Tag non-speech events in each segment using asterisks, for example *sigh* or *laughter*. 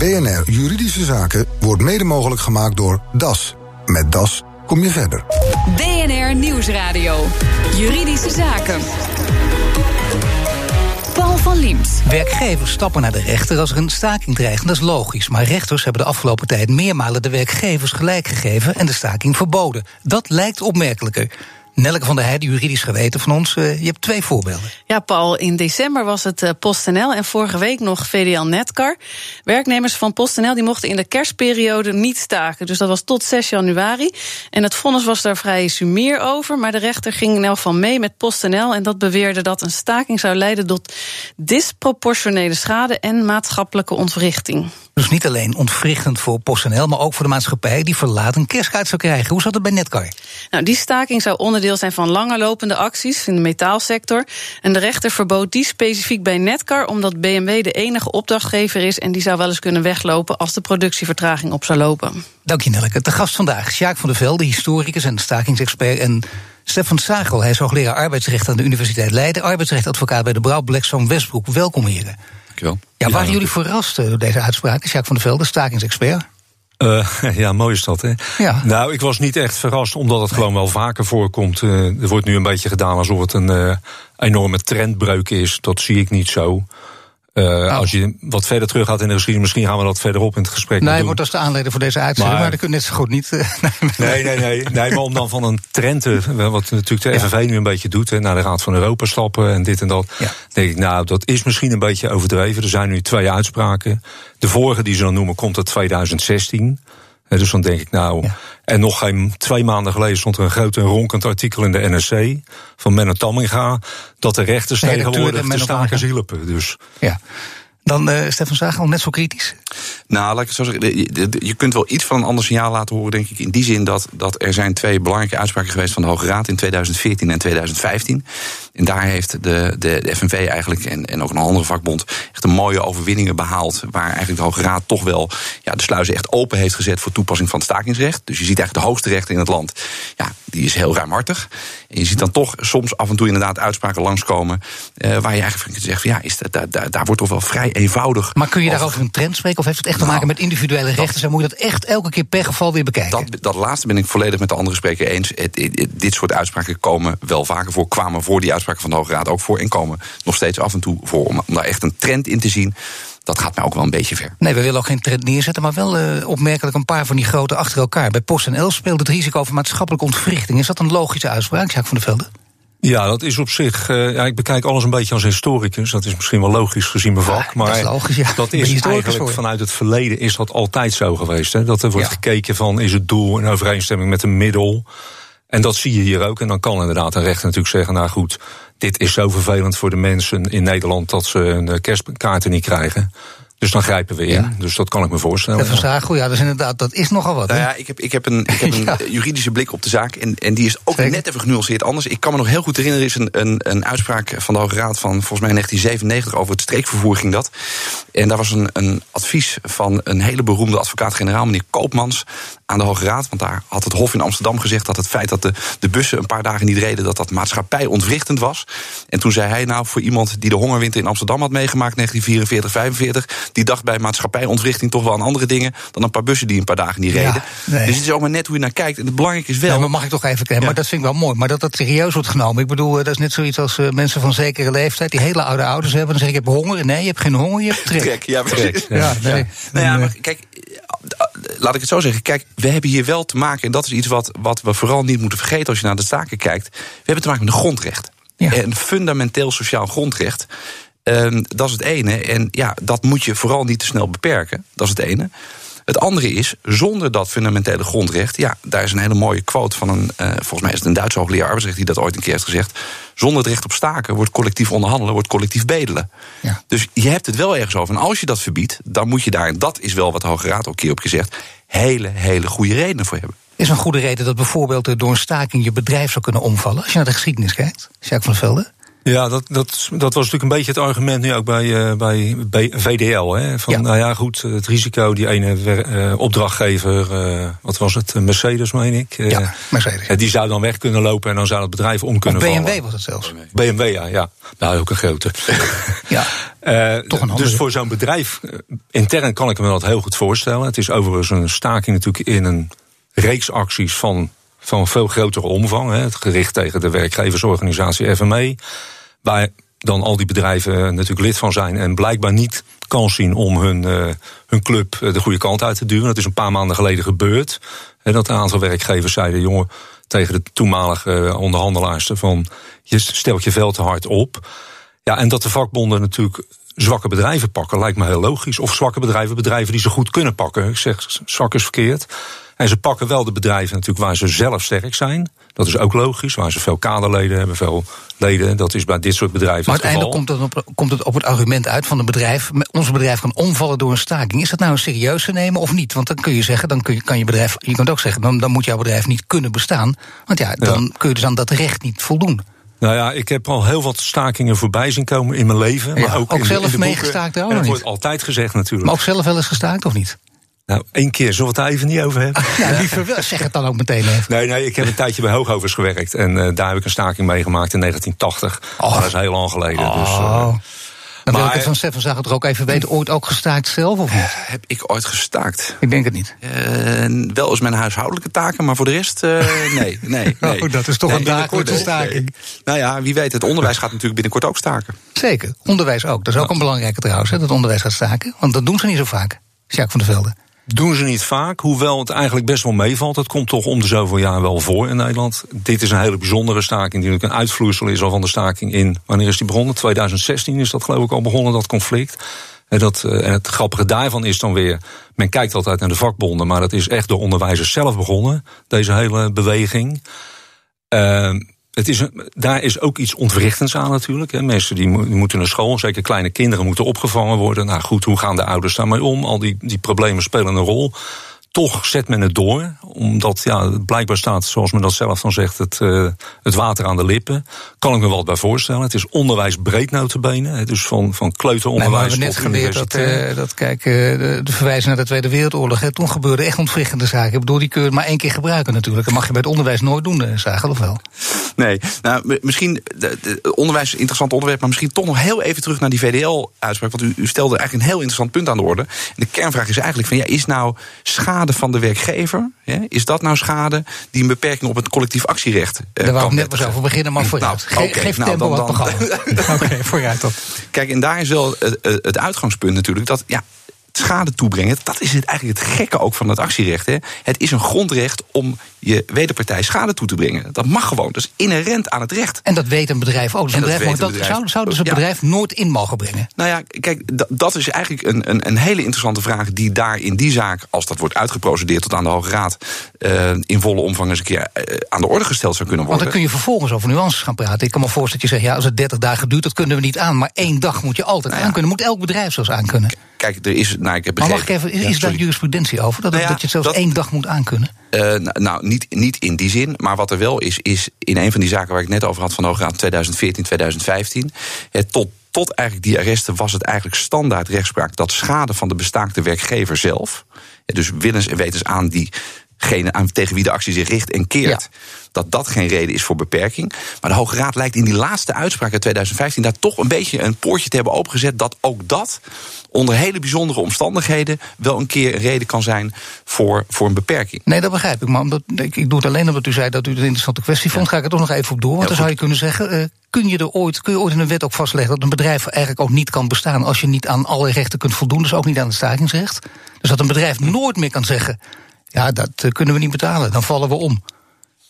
BNR Juridische Zaken wordt mede mogelijk gemaakt door DAS. Met DAS kom je verder. BNR Nieuwsradio. Juridische Zaken. Paul van Liemt. Werkgevers stappen naar de rechter als er een staking dreigt. Dat is logisch. Maar rechters hebben de afgelopen tijd meermalen de werkgevers gelijk gegeven en de staking verboden. Dat lijkt opmerkelijker. Nelke van der Heijden, juridisch geweten van ons. Uh, je hebt twee voorbeelden. Ja, Paul. In december was het uh, PostNL en vorige week nog VDL Netcar. Werknemers van PostNL die mochten in de kerstperiode niet staken. Dus dat was tot 6 januari. En het vonnis was daar vrij sumier over. Maar de rechter ging in geval mee met PostNL. En dat beweerde dat een staking zou leiden tot disproportionele schade en maatschappelijke ontwrichting. Dus niet alleen ontwrichtend voor PostNL, maar ook voor de maatschappij die verlaat een kerstkaart zou krijgen. Hoe zat het bij Netcar? Nou, die staking zou onderdeel zijn van langerlopende acties in de metaalsector. En de rechter verbood die specifiek bij Netcar, omdat BMW de enige opdrachtgever is en die zou wel eens kunnen weglopen als de productievertraging op zou lopen. Dank je, Nelke. De gast vandaag, Sjaak van der Velde, historicus en stakingsexpert. En Stefan Sagel, hij is hoogleraar arbeidsrecht aan de Universiteit Leiden, arbeidsrechtadvocaat bij de Brouw Blackstone Westbroek. Welkom, heren. Dankjewel. Ja, waren jullie verrast door deze uitspraak, Sjaak van der Velde, stakingsexpert? Uh, *laughs* ja, mooi is dat, hè? Ja. Nou, ik was niet echt verrast, omdat het gewoon wel vaker voorkomt. Uh, er wordt nu een beetje gedaan alsof het een uh, enorme trendbreuk is. Dat zie ik niet zo. Uh, oh. Als je wat verder terug gaat in de geschiedenis, misschien gaan we dat verderop in het gesprek Nee, wordt als de aanleiding voor deze uitzending, maar, maar dat kun je net zo goed niet. Uh, *laughs* nee, nee, nee, nee, maar om dan van een trend, wat natuurlijk de FNV nu een beetje doet, hè, naar de Raad van Europa stappen en dit en dat. Ja. denk ik, nou, dat is misschien een beetje overdreven. Er zijn nu twee uitspraken. De vorige die ze dan noemen, komt uit 2016. Dus dan denk ik, nou. Ja. En nog geen twee maanden geleden stond er een groot en ronkend artikel in de NRC van Menno Tamminga. dat de rechters Nee, tegenwoordig de stakers hielpen. Dus Ja. Dan uh, Stefan Zagel, net zo kritisch. Nou, laat ik het zo zeggen. Je kunt wel iets van een ander signaal laten horen, denk ik. In die zin dat, dat er zijn twee belangrijke uitspraken geweest van de Hoge Raad in 2014 en 2015. En daar heeft de, de, de FNV eigenlijk en, en ook een andere vakbond echt een mooie overwinningen behaald. Waar eigenlijk de Hoge Raad toch wel ja, de sluizen echt open heeft gezet voor toepassing van het stakingsrecht. Dus je ziet eigenlijk de hoogste rechter in het land. Ja, die is heel ruimhartig. En je ziet dan toch soms af en toe inderdaad uitspraken langskomen. eh, waar je eigenlijk zeggen: van, ja, is dat, daar, daar, daar wordt toch wel vrij eenvoudig. Maar kun je over daarover een trend spreken? Of heeft het echt te Nou, maken met individuele rechters? En moet je dat echt elke keer per geval weer bekijken? Dat, dat laatste ben ik volledig met de andere spreker eens. Het, het- het- dit soort uitspraken komen wel vaker voor. Kwamen voor die uitspraken van de Hoge Raad ook voor. En komen nog steeds af en toe voor. Om, om daar echt een trend in te zien. Dat gaat mij ook wel een beetje ver. Nee, we willen ook geen trend neerzetten, maar wel eh, opmerkelijk een paar van die grote achter elkaar. Bij PostNL speelt het risico van maatschappelijke ontwrichting. Is dat een logische uitspraak, Jacques van der Velde? ja, dat is op zich. eh, ja, ik bekijk alles een beetje als historicus. Dat is misschien wel logisch gezien mijn vak. Ja, maar dat is logisch, ja. dat is eigenlijk vanuit het verleden is dat altijd zo geweest. Hè? Dat er wordt Ja. gekeken van is het doel in overeenstemming met een middel. En dat zie je hier ook. En dan kan inderdaad een rechter natuurlijk zeggen: Nou goed, dit is zo vervelend voor de mensen in Nederland dat ze hun eh, kerstkaarten niet krijgen. Dus dan grijpen we in. Ja. Dus dat kan ik me voorstellen. Stefan Zagel, ja, dat is inderdaad, dat is nogal wat. hè? Nou ja, ik heb, ik heb een, ik heb *laughs* een Ja. juridische blik op de zaak. En, en die is ook Zeker. net even genuanceerd anders. Ik kan me nog heel goed herinneren, er is een, een, een uitspraak van de Hoge Raad van volgens mij 1997 over het streekvervoer ging dat. En daar was een, een advies van een hele beroemde advocaat-generaal, meneer Koopmans, aan de Hoge Raad. Want daar had het Hof in Amsterdam gezegd dat het feit dat de, de bussen een paar dagen niet reden, dat dat maatschappij ontwrichtend was. En toen zei hij, nou, voor iemand die de hongerwinter in Amsterdam had meegemaakt, 1944, 45, die dacht bij maatschappij-ontwrichting toch wel aan andere dingen dan een paar bussen die een paar dagen niet Ja, reden. nee. Dus het is ook maar net hoe je naar kijkt. En het belangrijke is wel. Maar mag ik toch even? Ja. Maar dat vind ik wel mooi. Maar dat dat serieus wordt genomen. Ik bedoel, eh, dat is net zoiets als eh, mensen van zekere leeftijd... die hele oude ouders hebben. Dan zeg ik, ik heb honger. Nee, je hebt geen honger, je hebt *laughs* trek. Trek, ja, precies. Ja, nee. Nou ja, maar kijk, laat ik het zo zeggen. Kijk, we hebben hier wel te maken, en dat is iets wat, wat we vooral niet moeten vergeten als je naar de zaken kijkt. We hebben te maken met een grondrecht. Ja. Een fundamenteel sociaal grondrecht. Ehm, dat is het ene. En ja, dat moet je vooral niet te snel beperken. Dat is het ene. Het andere is, zonder dat fundamentele grondrecht... ja, daar is een hele mooie quote van een... eh, volgens mij is het een Duitse hoogleraar arbeidsrecht... die dat ooit een keer heeft gezegd. Zonder het recht op staken wordt collectief onderhandelen... wordt collectief bedelen. Ja. Dus je hebt het wel ergens over. En als je dat verbiedt, dan moet je daar... en dat is wel wat de Hoge Raad ook keer op gezegd... hele, hele goede redenen voor hebben. is een goede reden dat bijvoorbeeld door een staking... je bedrijf zou kunnen omvallen. Als je naar de geschiedenis kijkt, Jacques van Velde. Ja, dat, dat, dat was natuurlijk een beetje het argument nu ook bij, uh, bij VDL. Hè? Van, ja. nou ja, goed, het risico, die ene uh, opdrachtgever, uh, wat was het, Mercedes, meen ik? ja, Mercedes. die zou dan weg kunnen lopen en dan zou het bedrijf om kunnen of vallen. BMW was het zelfs. BMW, ja. ja. Nou, ook een grote. *laughs* ja, toch een Dus voor zo'n bedrijf, intern kan ik me dat heel goed voorstellen. Het is overigens een staking natuurlijk in een reeks acties van van veel grotere omvang. Hè, gericht tegen de werkgeversorganisatie FME. Waar dan al die bedrijven natuurlijk lid van zijn en blijkbaar niet kans zien om hun, uh, hun club de goede kant uit te duwen. Dat is een paar maanden geleden gebeurd. Hè, dat een aantal werkgevers zeiden: jongen, tegen de toenmalige onderhandelaars van je stelt je veel te hard op. Ja, en dat de vakbonden natuurlijk zwakke bedrijven pakken, lijkt me heel logisch. Of zwakke bedrijven, bedrijven die ze goed kunnen pakken. Ik zeg zwak is verkeerd. En ze pakken wel de bedrijven natuurlijk waar ze zelf sterk zijn. Dat is ook logisch, waar ze veel kaderleden hebben, veel leden. Dat is bij dit soort bedrijven. Maar uiteindelijk komt het, op, komt het op het argument uit van het bedrijf. Ons bedrijf kan omvallen door een staking. Is dat nou serieus te nemen of niet? Want dan kun je zeggen, dan kun je, kan je bedrijf. Je kunt ook zeggen, dan, dan moet jouw bedrijf niet kunnen bestaan. Want ja, dan ja. kun je dus aan dat recht niet voldoen. Nou ja, ik heb al heel wat stakingen voorbij zien komen in mijn leven. Ja, maar ook, ook in, zelf meegestaakt en nog dat niet. wordt altijd gezegd natuurlijk. Maar ook zelf wel eens gestaakt of niet? Nou, één keer, zullen we het daar even niet over hebben? *laughs* Ja, liever wel. Zeg het dan ook meteen even. Nee, nee, ik heb een tijdje bij Hoogovers gewerkt. En uh, daar heb ik een staking meegemaakt in 1980. Oh. Dat is heel lang geleden. Oh. Dus, uh, dan wil ik het van Stefan Zag het er ook even weten. Ooit ook gestaakt zelf of niet? Uh, heb ik ooit gestaakt? Ik denk het niet. wel eens mijn huishoudelijke taken, maar voor de rest nee. nee, nee. *laughs* Oh, dat is toch nee, een dagelijkse staking. Nee. Nou ja, wie weet, het onderwijs gaat natuurlijk binnenkort ook staken. Zeker, onderwijs ook. Dat is ook ja. een belangrijke trouwens, hè, dat onderwijs gaat staken. Want dat doen ze niet zo vaak. Jacques van der Velde. Doen ze niet vaak, hoewel het eigenlijk best wel meevalt. Het komt toch om de zoveel jaar wel voor in Nederland. Dit is een hele bijzondere staking, die natuurlijk een uitvloeisel is al van de staking in. Wanneer is die begonnen? 2016 is dat geloof ik al begonnen, dat conflict. En, dat, en het grappige daarvan is dan weer, men kijkt altijd naar de vakbonden, maar dat is echt door onderwijzers zelf begonnen, deze hele beweging. Uh, het is, daar is ook iets ontwrichtends aan natuurlijk. Hè. Mensen die, mo die moeten naar school, zeker kleine kinderen moeten opgevangen worden. Nou goed, hoe gaan de ouders daarmee om? Al die, die problemen spelen een rol. Toch zet men het door, omdat ja, blijkbaar staat, zoals men dat zelf dan zegt, het, uh, het water aan de lippen. Kan ik me wel bij voorstellen. Het is onderwijsbreed notabene, dus van, van kleuteronderwijs nee, tot net geleerd dat, uh, dat, kijk, uh, de, de verwijzing naar de Tweede Wereldoorlog, hè, toen gebeurde echt ontwrichtende zaken. Ik bedoel, die kun je maar één keer gebruiken natuurlijk. Dat mag je bij het onderwijs nooit doen, Zagel, of wel? Nee, nou, misschien, de, de, onderwijs is een interessant onderwerp, maar misschien toch nog heel even terug naar die VDL-uitspraak. Want u, u stelde eigenlijk een heel interessant punt aan de orde. En de kernvraag is eigenlijk van, ja, is nou schade van de werkgever, is dat nou schade die een beperking op het collectief actierecht uh, Daar wou ik net over beginnen, maar vooruit. Nou, Ge geef nou, tempo dan, dan, *laughs* Oké, okay, vooruit dan. Kijk, en daar is wel het, het uitgangspunt natuurlijk, dat ja, schade toebrengen, dat is het eigenlijk het gekke ook van het actierecht. Hè. Het is een grondrecht om je wederpartij schade toe te brengen. Dat mag gewoon, dat is inherent aan het recht. En dat weet een bedrijf ook. Dus een bedrijf, dat bedrijf. Zou, zou dus ja. bedrijf nooit in mogen brengen? Nou ja, kijk, dat is eigenlijk een, een, een, hele interessante vraag... die daar in die zaak, als dat wordt uitgeprocedeerd tot aan de Hoge Raad... Uh, in volle omvang eens een keer uh, aan de orde gesteld zou kunnen worden. Want dan kun je vervolgens over nuances gaan praten. Ik kan me voorstellen dat je zegt, ja, als het 30 dagen duurt... dat kunnen we niet aan, maar één dag moet je altijd nou ja. aankunnen. Moet elk bedrijf zelfs aankunnen. Kijk, er is, nou, ik heb maar mag ik even, is, ja, daar jurisprudentie over? Dat, nou ja, dat je het zelfs dat, één dag moet aankunnen? Uh, nou, niet, niet in die zin, maar wat er wel is, is in een van die zaken waar ik net over had van Hoge Raad 2014, 2015, het tot tot eigenlijk die arresten was het eigenlijk standaard rechtspraak dat schade van de bestaakte werkgever zelf, dus willens en wetens aan diegene aan, tegen wie de actie zich richt en keert, ja. dat dat geen reden is voor beperking. Maar de Hoge Raad lijkt in die laatste uitspraak uit 2015 daar toch een beetje een poortje te hebben opengezet dat ook dat onder hele bijzondere omstandigheden wel een keer een reden kan zijn voor, voor een beperking. Nee, dat begrijp ik. Maar omdat, ik, ik doe het alleen omdat u zei dat u het een interessante kwestie vond. Ga ik er toch nog even op door. Want ja, dan zou je kunnen zeggen. Uh, kun je er ooit, kun je ooit in een wet ook vastleggen dat een bedrijf eigenlijk ook niet kan bestaan als je niet aan alle rechten kunt voldoen, dus ook niet aan het stakingsrecht. Dus dat een bedrijf nooit meer kan zeggen: ja, dat uh, kunnen we niet betalen, dan vallen we om.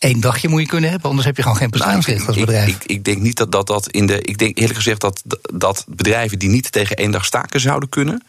Eén dagje moet je kunnen hebben, anders heb je gewoon geen bestaansrecht als bedrijf. Ik, ik, ik, denk niet dat, dat dat in de. Ik denk eerlijk gezegd dat, dat bedrijven die niet tegen één dag staken zouden kunnen.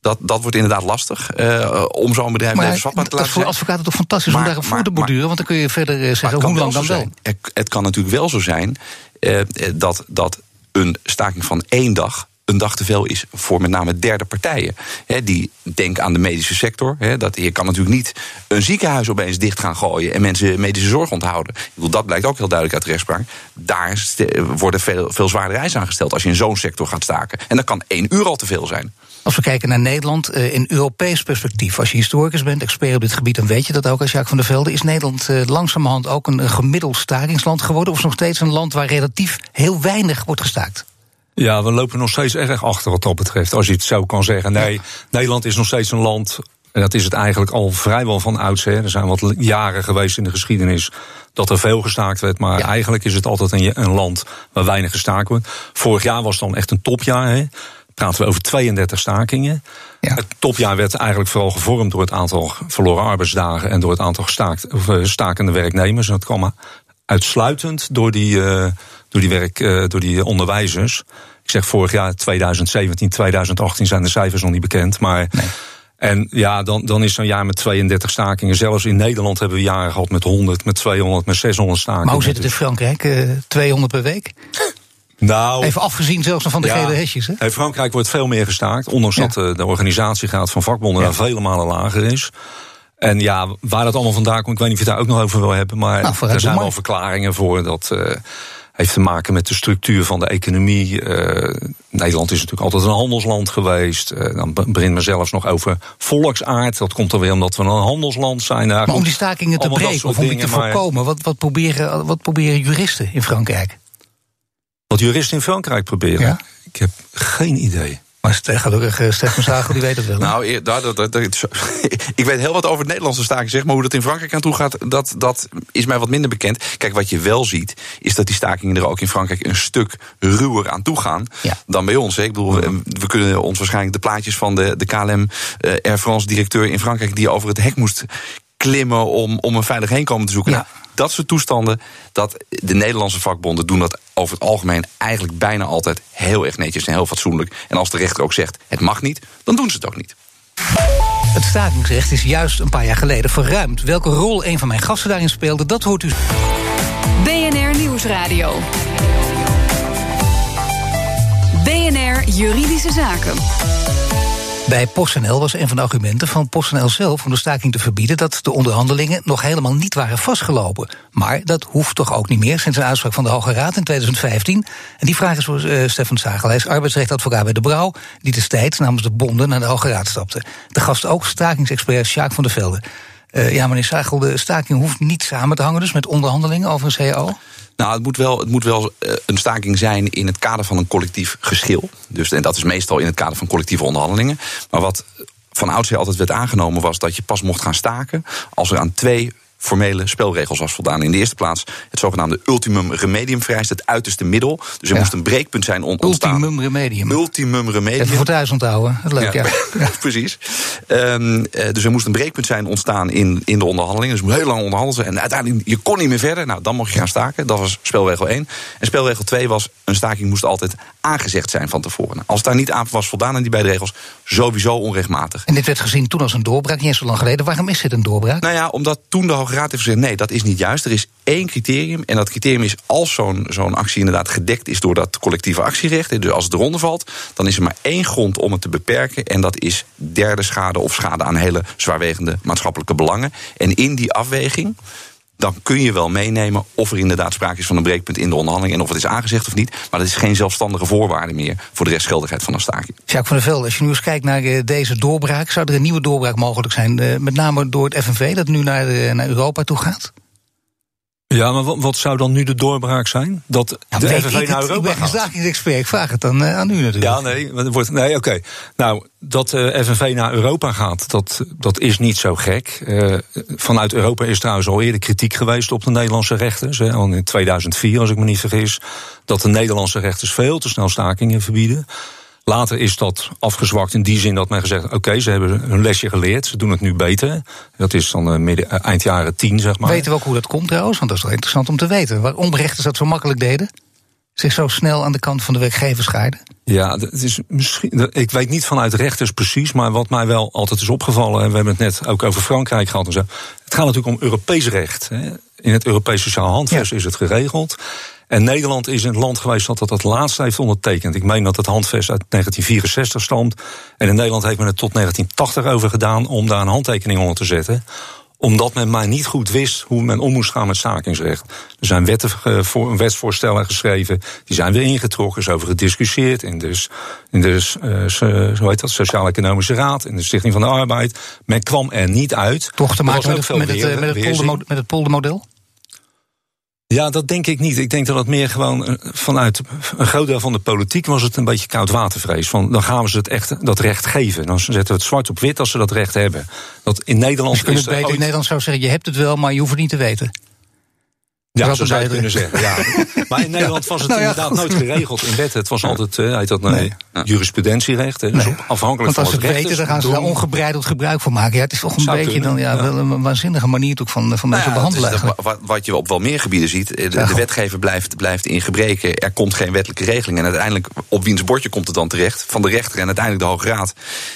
Dat, dat wordt inderdaad lastig uh, om zo'n bedrijf maar te laten Dat is voor advocaten toch fantastisch maar, om daar een voor te borduren, want dan kun je verder uh, zeggen hoe lang dan wel. Het, het, kan natuurlijk wel zo zijn uh, dat, dat een staking van één dag een dag te veel is voor met name derde partijen. Die denken aan de medische sector. Dat, je kan natuurlijk niet een ziekenhuis opeens dicht gaan gooien en mensen medische zorg onthouden. Ik bedoel, dat blijkt ook heel duidelijk uit de rechtspraak. Daar worden veel, veel zwaardere eisen aangesteld als je in zo'n sector gaat staken. En dat kan één uur al te veel zijn. Als we kijken naar Nederland eh, in Europees perspectief, als je historicus bent, expert op dit gebied, dan weet je dat ook als Jacques van der Velde. Is Nederland eh, langzamerhand ook een gemiddeld stakingsland geworden? Of is nog steeds een land waar relatief heel weinig wordt gestaakt? Ja, we lopen nog steeds erg achter wat dat betreft. Als je het zo kan zeggen. Nee, Nederland is nog steeds een land. En dat is het eigenlijk al vrijwel van oudsher. Er zijn wat jaren geweest in de geschiedenis dat er veel gestaakt werd. Maar eigenlijk is het altijd een, een, land waar weinig gestaakt wordt. Vorig jaar was dan echt een topjaar. Hè praten we over 32 stakingen. Ja. Het topjaar werd eigenlijk vooral gevormd door het aantal verloren arbeidsdagen en door het aantal gestaakt, of, uh, stakende werknemers. En dat kwam uitsluitend door die, uh, door, die werk, uh, door die onderwijzers. Ik zeg vorig jaar 2017, 2018 zijn de cijfers nog niet bekend. Maar. Nee. En ja, dan, dan is zo'n jaar met 32 stakingen. Zelfs in Nederland hebben we jaren gehad met 100, met 200, met 600 stakingen. Maar hoe zit het in Frankrijk? 200 per week? *laughs* Nou, Even afgezien zelfs van de gele hesjes. Hè? In Frankrijk wordt veel meer gestaakt. Ondanks dat de, de organisatiegraad van vakbonden daar vele malen lager is. En ja, waar dat allemaal vandaan komt, ik weet niet of je het daar ook nog over wil hebben. Maar nou, er zijn wel verklaringen voor. Dat uh, heeft te maken met de structuur van de economie. Uh, Nederland is natuurlijk altijd een handelsland geweest. Uh, dan begint men zelfs nog over volksaard. Dat komt er weer omdat we een handelsland zijn. maar om die stakingen te breken of om die te voorkomen, wat, wat, proberen, wat proberen juristen in Frankrijk? Wat juristen in Frankrijk proberen? Ja? Ik heb geen idee. Maar gelukkig, uh, Stefan Zagel, die weet het wel. Nou, dat, dat, ik weet heel wat over het Nederlandse staking, zeg maar hoe dat in Frankrijk aan toe gaat, dat, dat is mij wat minder bekend. Kijk, wat je wel ziet, is dat die stakingen er ook in Frankrijk een stuk ruwer aan toe gaan dan bij ons. Ik bedoel, we, kunnen ons waarschijnlijk de plaatjes van de, de KLM uh, Air France directeur in Frankrijk die over het hek moest klimmen om, om een veilig heenkomen te zoeken. Nou, dat soort toestanden, dat de Nederlandse vakbonden doen dat over het algemeen eigenlijk bijna altijd heel erg netjes en heel fatsoenlijk. En als de rechter ook zegt het mag niet, dan doen ze het ook niet. Het stakingsrecht is juist een paar jaar geleden verruimd. Welke rol een van mijn gasten daarin speelde, dat hoort u. BNR Nieuwsradio. BNR Juridische Zaken. Bij PostNL was een van de argumenten van PostNL zelf om de staking te verbieden dat de onderhandelingen nog helemaal niet waren vastgelopen. Maar dat hoeft toch ook niet meer sinds een uitspraak van de Hoge Raad in 2015. En die vraag is voor uh, Stefan is arbeidsrechtadvocaat bij De Brouw, die destijds namens de bonden naar de Hoge Raad stapte. De gast ook stakingsexpert Sjaak van der Velde. Uh, ja, meneer Sagel, de staking hoeft niet samen te hangen dus met onderhandelingen over een CAO? Nou, het moet wel, het moet wel eh, een staking zijn in het kader van een collectief geschil. Dus, en dat is meestal in het kader van collectieve onderhandelingen. Maar wat van oudsher altijd werd aangenomen was dat je pas mocht gaan staken als er aan twee formele spelregels was voldaan. In de eerste plaats het zogenaamde ultimum remedium vereist, het uiterste middel. Dus er moest een breekpunt zijn ontstaan. Ultimum remedium. Ultimum remedium. Even voor thuis onthouden. Dat leuk, ja. ja. *laughs* Precies. Um, dus er moest een breekpunt zijn ontstaan in, in de onderhandelingen. Dus moest heel lang onderhandelen. En uiteindelijk, je kon niet meer verder. Nou, dan mocht je gaan staken. Dat was spelregel 1. En spelregel 2 was, een staking moest altijd aangezegd zijn van tevoren. Als daar niet aan was voldaan aan die beide regels, sowieso onrechtmatig. En dit werd gezien toen als een doorbraak, niet eens zo lang geleden. Waarom is dit een doorbraak? Nou ja, omdat toen de Hoge Raad heeft gezegd, nee, dat is niet juist. Er is één criterium. En dat criterium is als zo'n zo'n actie inderdaad gedekt is door dat collectieve actierecht. Dus als het eronder valt, dan is er maar één grond om het te beperken. En dat is derde schade of schade aan hele zwaarwegende maatschappelijke belangen. En in die afweging dan kun je wel meenemen of er inderdaad sprake is van een breekpunt in de onderhandeling en of het is aangezegd of niet. Maar dat is geen zelfstandige voorwaarde meer voor de rechtsgeldigheid van een staking. Jacques van der Velde, als je nu eens kijkt naar eh, deze doorbraak, zou er een nieuwe doorbraak mogelijk zijn? Eh, met name door het FNV dat nu naar, eh, naar Europa toe gaat? Ja, maar wat, wat, zou dan nu de doorbraak zijn? Dat de FNV naar Europa ik ben stakingsexpert, ik vraag het dan uh, aan u natuurlijk. Ja, nee, wordt, nee oké. Okay. Nou, dat de uh, FNV naar Europa gaat, dat, dat is niet zo gek. Uh, vanuit Europa is trouwens al eerder kritiek geweest op de Nederlandse rechters. Hè, al in 2004, als ik me niet vergis. Dat de Nederlandse rechters veel te snel stakingen verbieden. Later is dat afgezwakt in die zin dat men gezegd: oké, ze hebben hun lesje geleerd, ze doen het nu beter. Dat is dan uh, midden, uh, eind jaren tien, zeg maar. Weten we ook hoe dat komt trouwens? Want dat is wel interessant om te weten. Waarom rechters dat zo makkelijk deden? Zich zo snel aan de kant van de werkgever scheiden? Ja, het is misschien, ik weet niet vanuit rechters precies, maar wat mij wel altijd is opgevallen, en we hebben het net ook over Frankrijk gehad en zo. Het gaat natuurlijk om Europees recht. Hè. In het Europees Sociaal Handvest is het geregeld. En Nederland is een land geweest dat dat het laatste heeft ondertekend. Ik meen dat het handvest uit 1964 stamt. En in Nederland heeft men het tot 1980 over gedaan om daar een handtekening onder te zetten omdat men maar niet goed wist hoe men om moest gaan met stakingsrecht. Er zijn wetten, uh, wetsvoorstellen geschreven, die zijn weer ingetrokken, is over gediscussieerd in de, in de uh, zo heet dat, Sociaal-Economische Raad, in de Stichting van de Arbeid. Men kwam er niet uit. Toch te maken met, met, het, met, het met het poldermodel? Ja, dat denk ik niet. Ik denk dat het meer gewoon eh, vanuit een groot deel van de politiek was het een beetje koudwatervrees. Van dan gaan we ze het echt dat recht geven. Dan zetten we het zwart op wit als ze dat recht hebben. Dat in Nederland. Dus je kunt het beter in Nederland zou zeggen: je hebt het wel, maar je hoeft het niet te weten. Ja, zo zou je kunnen zeggen. Ja. *laughs* Maar in Nederland was het nou inderdaad nooit geregeld in wet. Het was altijd, uh, heet dat, nee, jurisprudentierecht. Dus nee. afhankelijk Want als ze het weten, dan gaan ze daar ongebreideld gebruik van maken. Ja, het is toch een beetje dan, ja, wel een waanzinnige manier van, van nou mensen behandelen. wat, wat je op wel meer gebieden ziet, eh, de, de, wetgever blijft, blijft in gebreken. Er komt geen wettelijke regeling. En uiteindelijk, op wiens bordje komt het dan terecht? Van de rechter en uiteindelijk de Hoge Raad.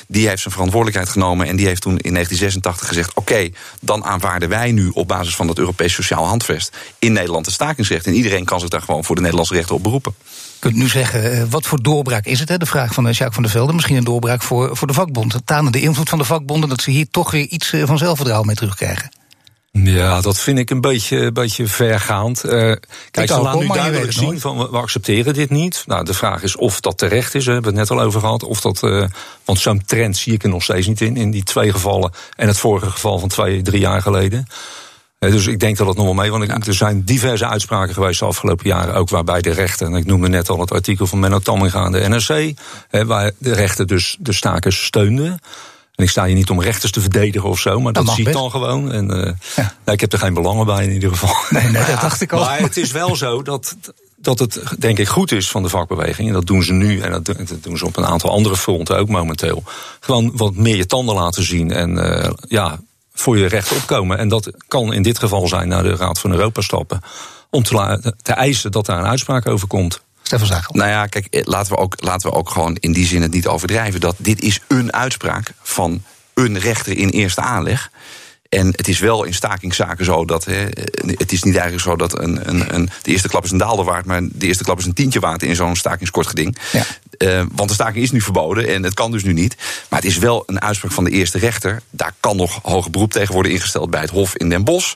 Die heeft zijn verantwoordelijkheid genomen. En die heeft toen in 1986 gezegd: oké, dan aanvaarden wij nu op basis van het Europees Sociaal Handvest in Nederland het stakingsrecht. En iedereen kan zich daar gewoon voor de Nederlandse rechten op beroepen. Je kunt nu zeggen, eh, wat voor doorbraak is het? Hè? De vraag van eh, Jacques van der Velde. Misschien een doorbraak voor, voor de vakbond. Tanen de invloed van de vakbonden dat ze hier toch weer iets eh, van zelfvertrouwen mee terugkrijgen. Ja, dat vind ik een beetje, een beetje vergaand. Uh, kijk, ze laten nu duidelijk zien van we, accepteren dit niet. Nou, de vraag is of dat terecht is. We hebben het net al over gehad. Of dat, uh, want zo'n trend zie ik er nog steeds niet in. In die twee gevallen en het vorige geval van twee, drie jaar geleden. Dus ik denk dat het nog wel mee, want er zijn diverse uitspraken geweest de afgelopen jaren, ook waarbij de rechter, en ik noemde net al het artikel van Menno Tamminga aan de NRC, waar de rechter dus de stakers steunde. En ik sta hier niet om rechters te verdedigen of zo, maar dat, zie ik dan gewoon. En uh, ja. nou, ik heb er geen belangen bij in ieder geval. Nee, nee dat dacht ik al. Maar het is wel zo dat, dat het denk ik goed is van de vakbeweging. En dat doen ze nu en dat doen ze op een aantal andere fronten ook momenteel. Gewoon wat meer je tanden laten zien en uh, ja, voor je recht opkomen. En dat kan in dit geval zijn naar de Raad van Europa stappen. Om te, te eisen dat daar een uitspraak over komt. Stefan Zagel. Nou ja, kijk, eh, laten we, ook, laten we ook gewoon in die zin het niet overdrijven. Dat dit is een uitspraak van een rechter in eerste aanleg. En het is wel in stakingszaken zo dat. Hè, het is niet eigenlijk zo dat een, een, een, de eerste klap is een daalder waard, maar de eerste klap is een tientje waard in zo'n stakingskortgeding. Ja. Uh, want de staking is nu verboden en het kan dus nu niet. Maar het is wel een uitspraak van de eerste rechter. Daar kan nog hoger beroep tegen worden ingesteld bij het Hof in Den Bosch.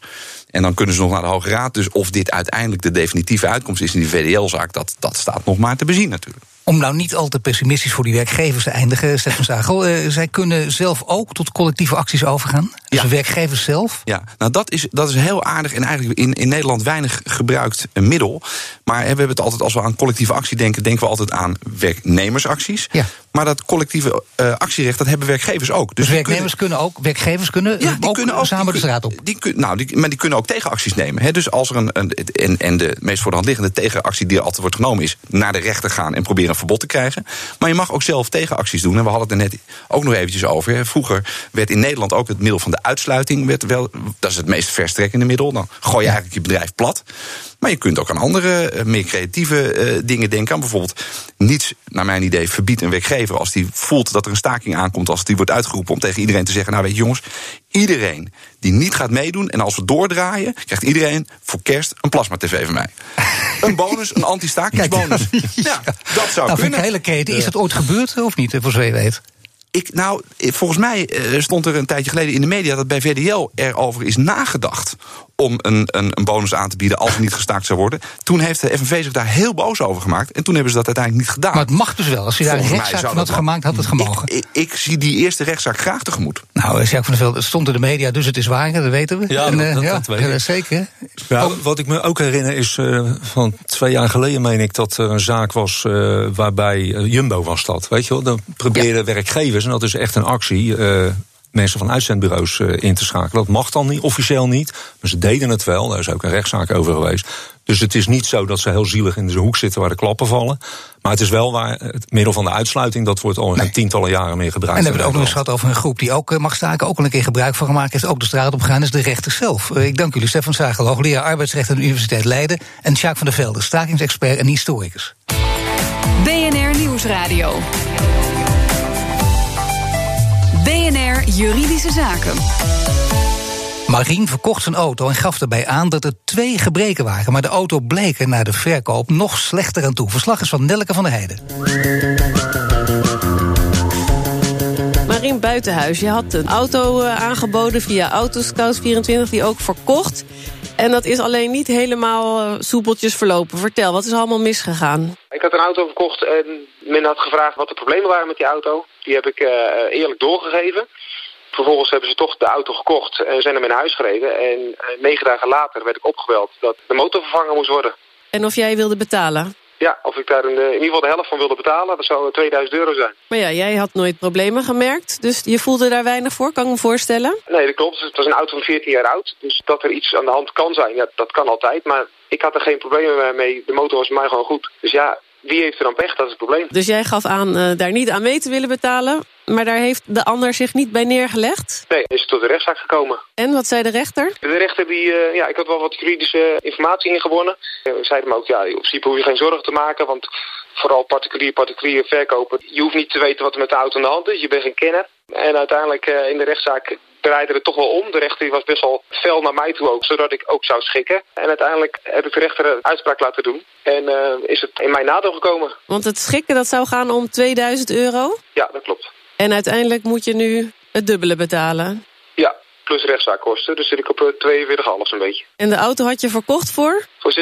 En dan kunnen ze nog naar de Hoge Raad. Dus of dit uiteindelijk de definitieve uitkomst is in die VDL-zaak, dat, dat staat nog maar te bezien natuurlijk. Om nou niet al te pessimistisch voor die werkgevers te eindigen, Stefan Zagel. Uh, zij kunnen zelf ook tot collectieve acties overgaan. Dus de werkgevers zelf. Ja, nou dat is, dat is heel aardig en eigenlijk in, in Nederland weinig gebruikt middel. Maar we hebben het altijd, als we aan collectieve actie denken, denken we altijd aan werknemersacties. Ja. Maar dat collectieve uh, actierecht, dat hebben werkgevers ook. Dus, dus werknemers kunnen, ook, werkgevers kunnen, ja, die ook kunnen ook samen de straat op. Die, die, nou, die, maar die kunnen ook tegenacties nemen. Hè. Dus als er een, een, en, en de meest voor de hand liggende tegenactie die er altijd wordt genomen is, naar de rechter gaan en proberen verbod te krijgen. Maar je mag ook zelf tegenacties doen. En we hadden het er net ook nog eventjes over. Vroeger werd in Nederland ook het middel van de uitsluiting, werd wel, dat is het meest verstrekkende middel. Dan gooi je eigenlijk je bedrijf plat. Maar je kunt ook aan andere, eh, meer creatieve uh, dingen denken. Aan bijvoorbeeld niets, naar mijn idee, verbiedt een werkgever als die voelt dat er een staking aankomt, als die wordt uitgeroepen om tegen iedereen te zeggen: Nou, weet je, jongens, iedereen die niet gaat meedoen en als we doordraaien, krijgt iedereen voor kerst een plasma-TV van mij. *laughs* een bonus, een anti-stakingsbonus. *laughs* Ja, dat zou nou, kunnen. Hele keten. Is dat ooit gebeurd of niet, voor zover je weet? Ik, nou, volgens mij stond er een tijdje geleden in de media dat bij VDL erover is nagedacht om een, een, een, bonus aan te bieden als er niet gestaakt zou worden. Toen heeft de FNV zich daar heel boos over gemaakt. En toen hebben ze dat uiteindelijk niet gedaan. Maar het mag dus wel. Als je daar een rechtszaak van had gemaakt, had het gemogen. Ik, ik, zie die eerste rechtszaak graag tegemoet. Nou, Jacques van der Velde, het stond in de media, dus het is waar, dat weten we. Ja, en, dat, uh, dat, ja, zeker. Ja, wat ik me ook herinner is, uh, van twee jaar geleden meen ik... dat er een zaak was uh, waarbij Jumbo was dat. Weet je wel, dan probeerden en dat is echt een actie mensen van uitzendbureaus uh, in te schakelen. Dat mag dan niet, officieel niet. Maar ze deden het wel. Daar is ook een rechtszaak over geweest. Dus het is niet zo dat ze heel zielig in de hoek zitten waar de klappen vallen. Maar het is wel waar het middel van de uitsluiting, dat wordt al nee. tientallen jaren meer gebruikt. En dan hebben we ook nog eens gehad over een groep die ook mag staken, ook al een keer gebruik van gemaakt heeft, ook de straat op gaan, is de rechter zelf. Uh, ik dank jullie, Stefan Zagel, hoogleraar arbeidsrecht aan de Universiteit Leiden. En Sjaak van der Velde, stakingsexpert en historicus. BNR Nieuwsradio. Juridische Zaken. Marien verkocht zijn auto en gaf erbij aan dat er twee gebreken waren. Maar de auto bleek er na de verkoop nog slechter aan toe. Verslag is van Nelke van der Heijden. Marien Buitenhuis, je had een auto eh, aangeboden via Autoscout24, die ook verkocht. En dat is alleen niet helemaal eh, soepeltjes verlopen. Vertel, wat is allemaal misgegaan? Ik had een auto verkocht en men had gevraagd wat de problemen waren met die auto. Die heb ik uh, eerlijk doorgegeven. Vervolgens hebben ze toch de auto gekocht en zijn hem in huis gereden. En uh, negen dagen later werd ik opgebeld dat de motor vervangen moest worden. En of jij wilde betalen? Ja, of ik daar in, de, in, ieder geval de helft van wilde betalen, dat zou 2000 euro zijn. Maar ja, jij had nooit problemen gemerkt, dus je voelde daar weinig voor, kan ik me voorstellen? Nee, dat klopt. Het was een auto van 14 jaar oud, dus dat er iets aan de hand kan zijn, ja, dat kan altijd. Maar ik had er geen problemen mee, de motor was bij mij gewoon goed. Dus ja, wie heeft er dan pech? Dat is het probleem. Dus jij gaf aan uh, daar niet aan mee te willen betalen, maar daar heeft de ander zich niet bij neergelegd? Nee, is tot de rechtszaak gekomen. En wat zei de rechter? De rechter, die, uh, ja, ik had wel wat juridische informatie ingewonnen. Uh, zeiden me ook, ja, in principe hoef je geen zorgen te maken, want vooral particulier, particulier verkopen. Je hoeft niet te weten wat er met de auto aan de hand is, je bent geen kenner. En uiteindelijk uh, in de rechtszaak draaide het toch wel om. De rechter was best wel fel naar mij toe ook, zodat ik ook zou schikken. En uiteindelijk heb ik de rechter een uitspraak laten doen. En uh, is het in mijn nadeel gekomen. Want het schikken, dat zou gaan om 2000 euro? Ja, dat klopt. En uiteindelijk moet je nu het dubbele betalen? Ja, plus rechtszaakkosten. Dus zit ik op 42,5 zo'n beetje. En de auto had je verkocht voor? Voor 6.500.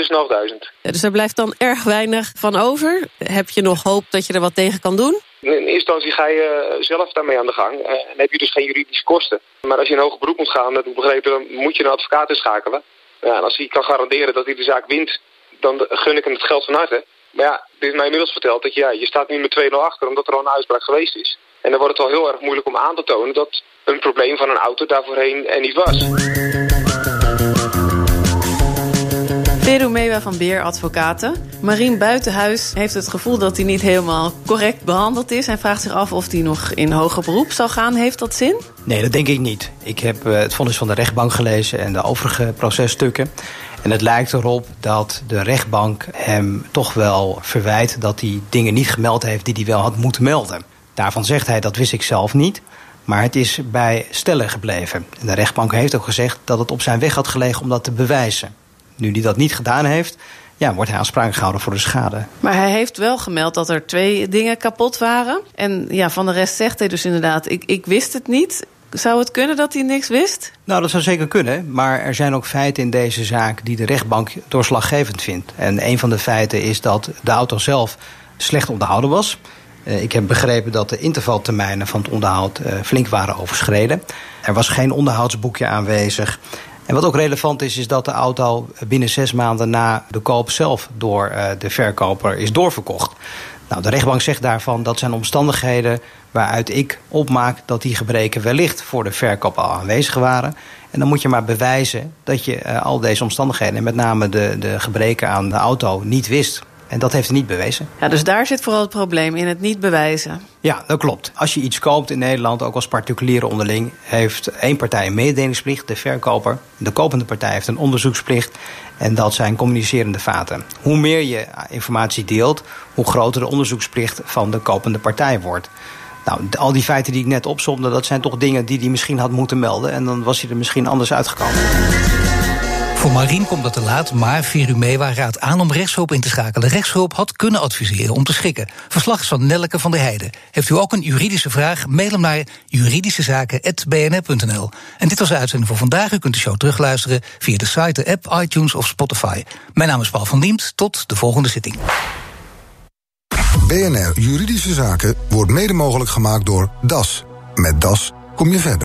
Ja, dus er blijft dan erg weinig van over. Heb je nog hoop dat je er wat tegen kan doen? In eerste instantie ga je zelf daarmee aan de gang. En heb je dus geen juridische kosten. Maar als je in hoger beroep moet gaan, dat begrepen, dan moet je een advocaat inschakelen. Ja, en als hij kan garanderen dat hij de zaak wint, dan gun ik hem het geld van harte. Maar ja, dit is mij inmiddels verteld dat ja, je staat nu met 2-0 achter omdat er al een uitspraak geweest is. En dan wordt het wel heel erg moeilijk om aan te tonen dat een probleem van een auto daarvoorheen er niet was. Veru Mewa van Beer Advocaten. Marien Buitenhuis heeft het gevoel dat hij niet helemaal correct behandeld is. Hij vraagt zich af of hij nog in hoger beroep zal gaan. Heeft dat zin? Nee, dat denk ik niet. Ik heb het vonnis van de rechtbank gelezen en de overige processtukken. En het lijkt erop dat de rechtbank hem toch wel verwijt dat hij dingen niet gemeld heeft die hij wel had moeten melden. Daarvan zegt hij, dat wist ik zelf niet. Maar het is bij stellen gebleven. En de rechtbank heeft ook gezegd dat het op zijn weg had gelegen om dat te bewijzen. Nu hij dat niet gedaan heeft, ja, wordt hij aansprakelijk gehouden voor de schade. Maar hij heeft wel gemeld dat er twee dingen kapot waren. En ja, van de rest zegt hij dus inderdaad, ik, ik wist het niet. Zou het kunnen dat hij niks wist? Nou, dat zou zeker kunnen. Maar er zijn ook feiten in deze zaak die de rechtbank doorslaggevend vindt. En een van de feiten is dat de auto zelf slecht onderhouden was. Ik heb begrepen dat de intervaltermijnen van het onderhoud flink waren overschreden. Er was geen onderhoudsboekje aanwezig. En wat ook relevant is, is dat de auto binnen zes maanden na de koop zelf door de verkoper is doorverkocht. Nou, de rechtbank zegt daarvan dat zijn omstandigheden waaruit ik opmaak dat die gebreken wellicht voor de verkoop al aanwezig waren. En dan moet je maar bewijzen dat je uh, al deze omstandigheden, en met name de, de gebreken aan de auto, niet wist. En dat heeft hij niet bewezen. Ja, dus daar zit vooral het probleem in het niet bewijzen. Ja, dat klopt. Als je iets koopt in Nederland, ook als particuliere onderling, heeft één partij een mededelingsplicht, de verkoper. De kopende partij heeft een onderzoeksplicht. En dat zijn communicerende vaten. Hoe meer je informatie deelt, hoe groter de onderzoeksplicht van de kopende partij wordt. Nou, al die feiten die ik net opzomde, dat zijn toch dingen die hij misschien had moeten melden. En dan was hij er misschien anders uitgekomen. Voor Marien komt dat te laat, maar Virumewa raadt aan om rechtshulp in te schakelen. Rechtshulp had kunnen adviseren om te schikken. Verslag van Nelleke van der Heijden. Heeft u ook een juridische vraag? Mail hem naar juridischezaken.bnr.nl. En dit was de uitzending voor vandaag. U kunt de show terugluisteren via de site, de app, iTunes of Spotify. Mijn naam is Paul van Diemt. Tot de volgende zitting. BNR Juridische Zaken wordt mede mogelijk gemaakt door DAS. Met DAS kom je verder.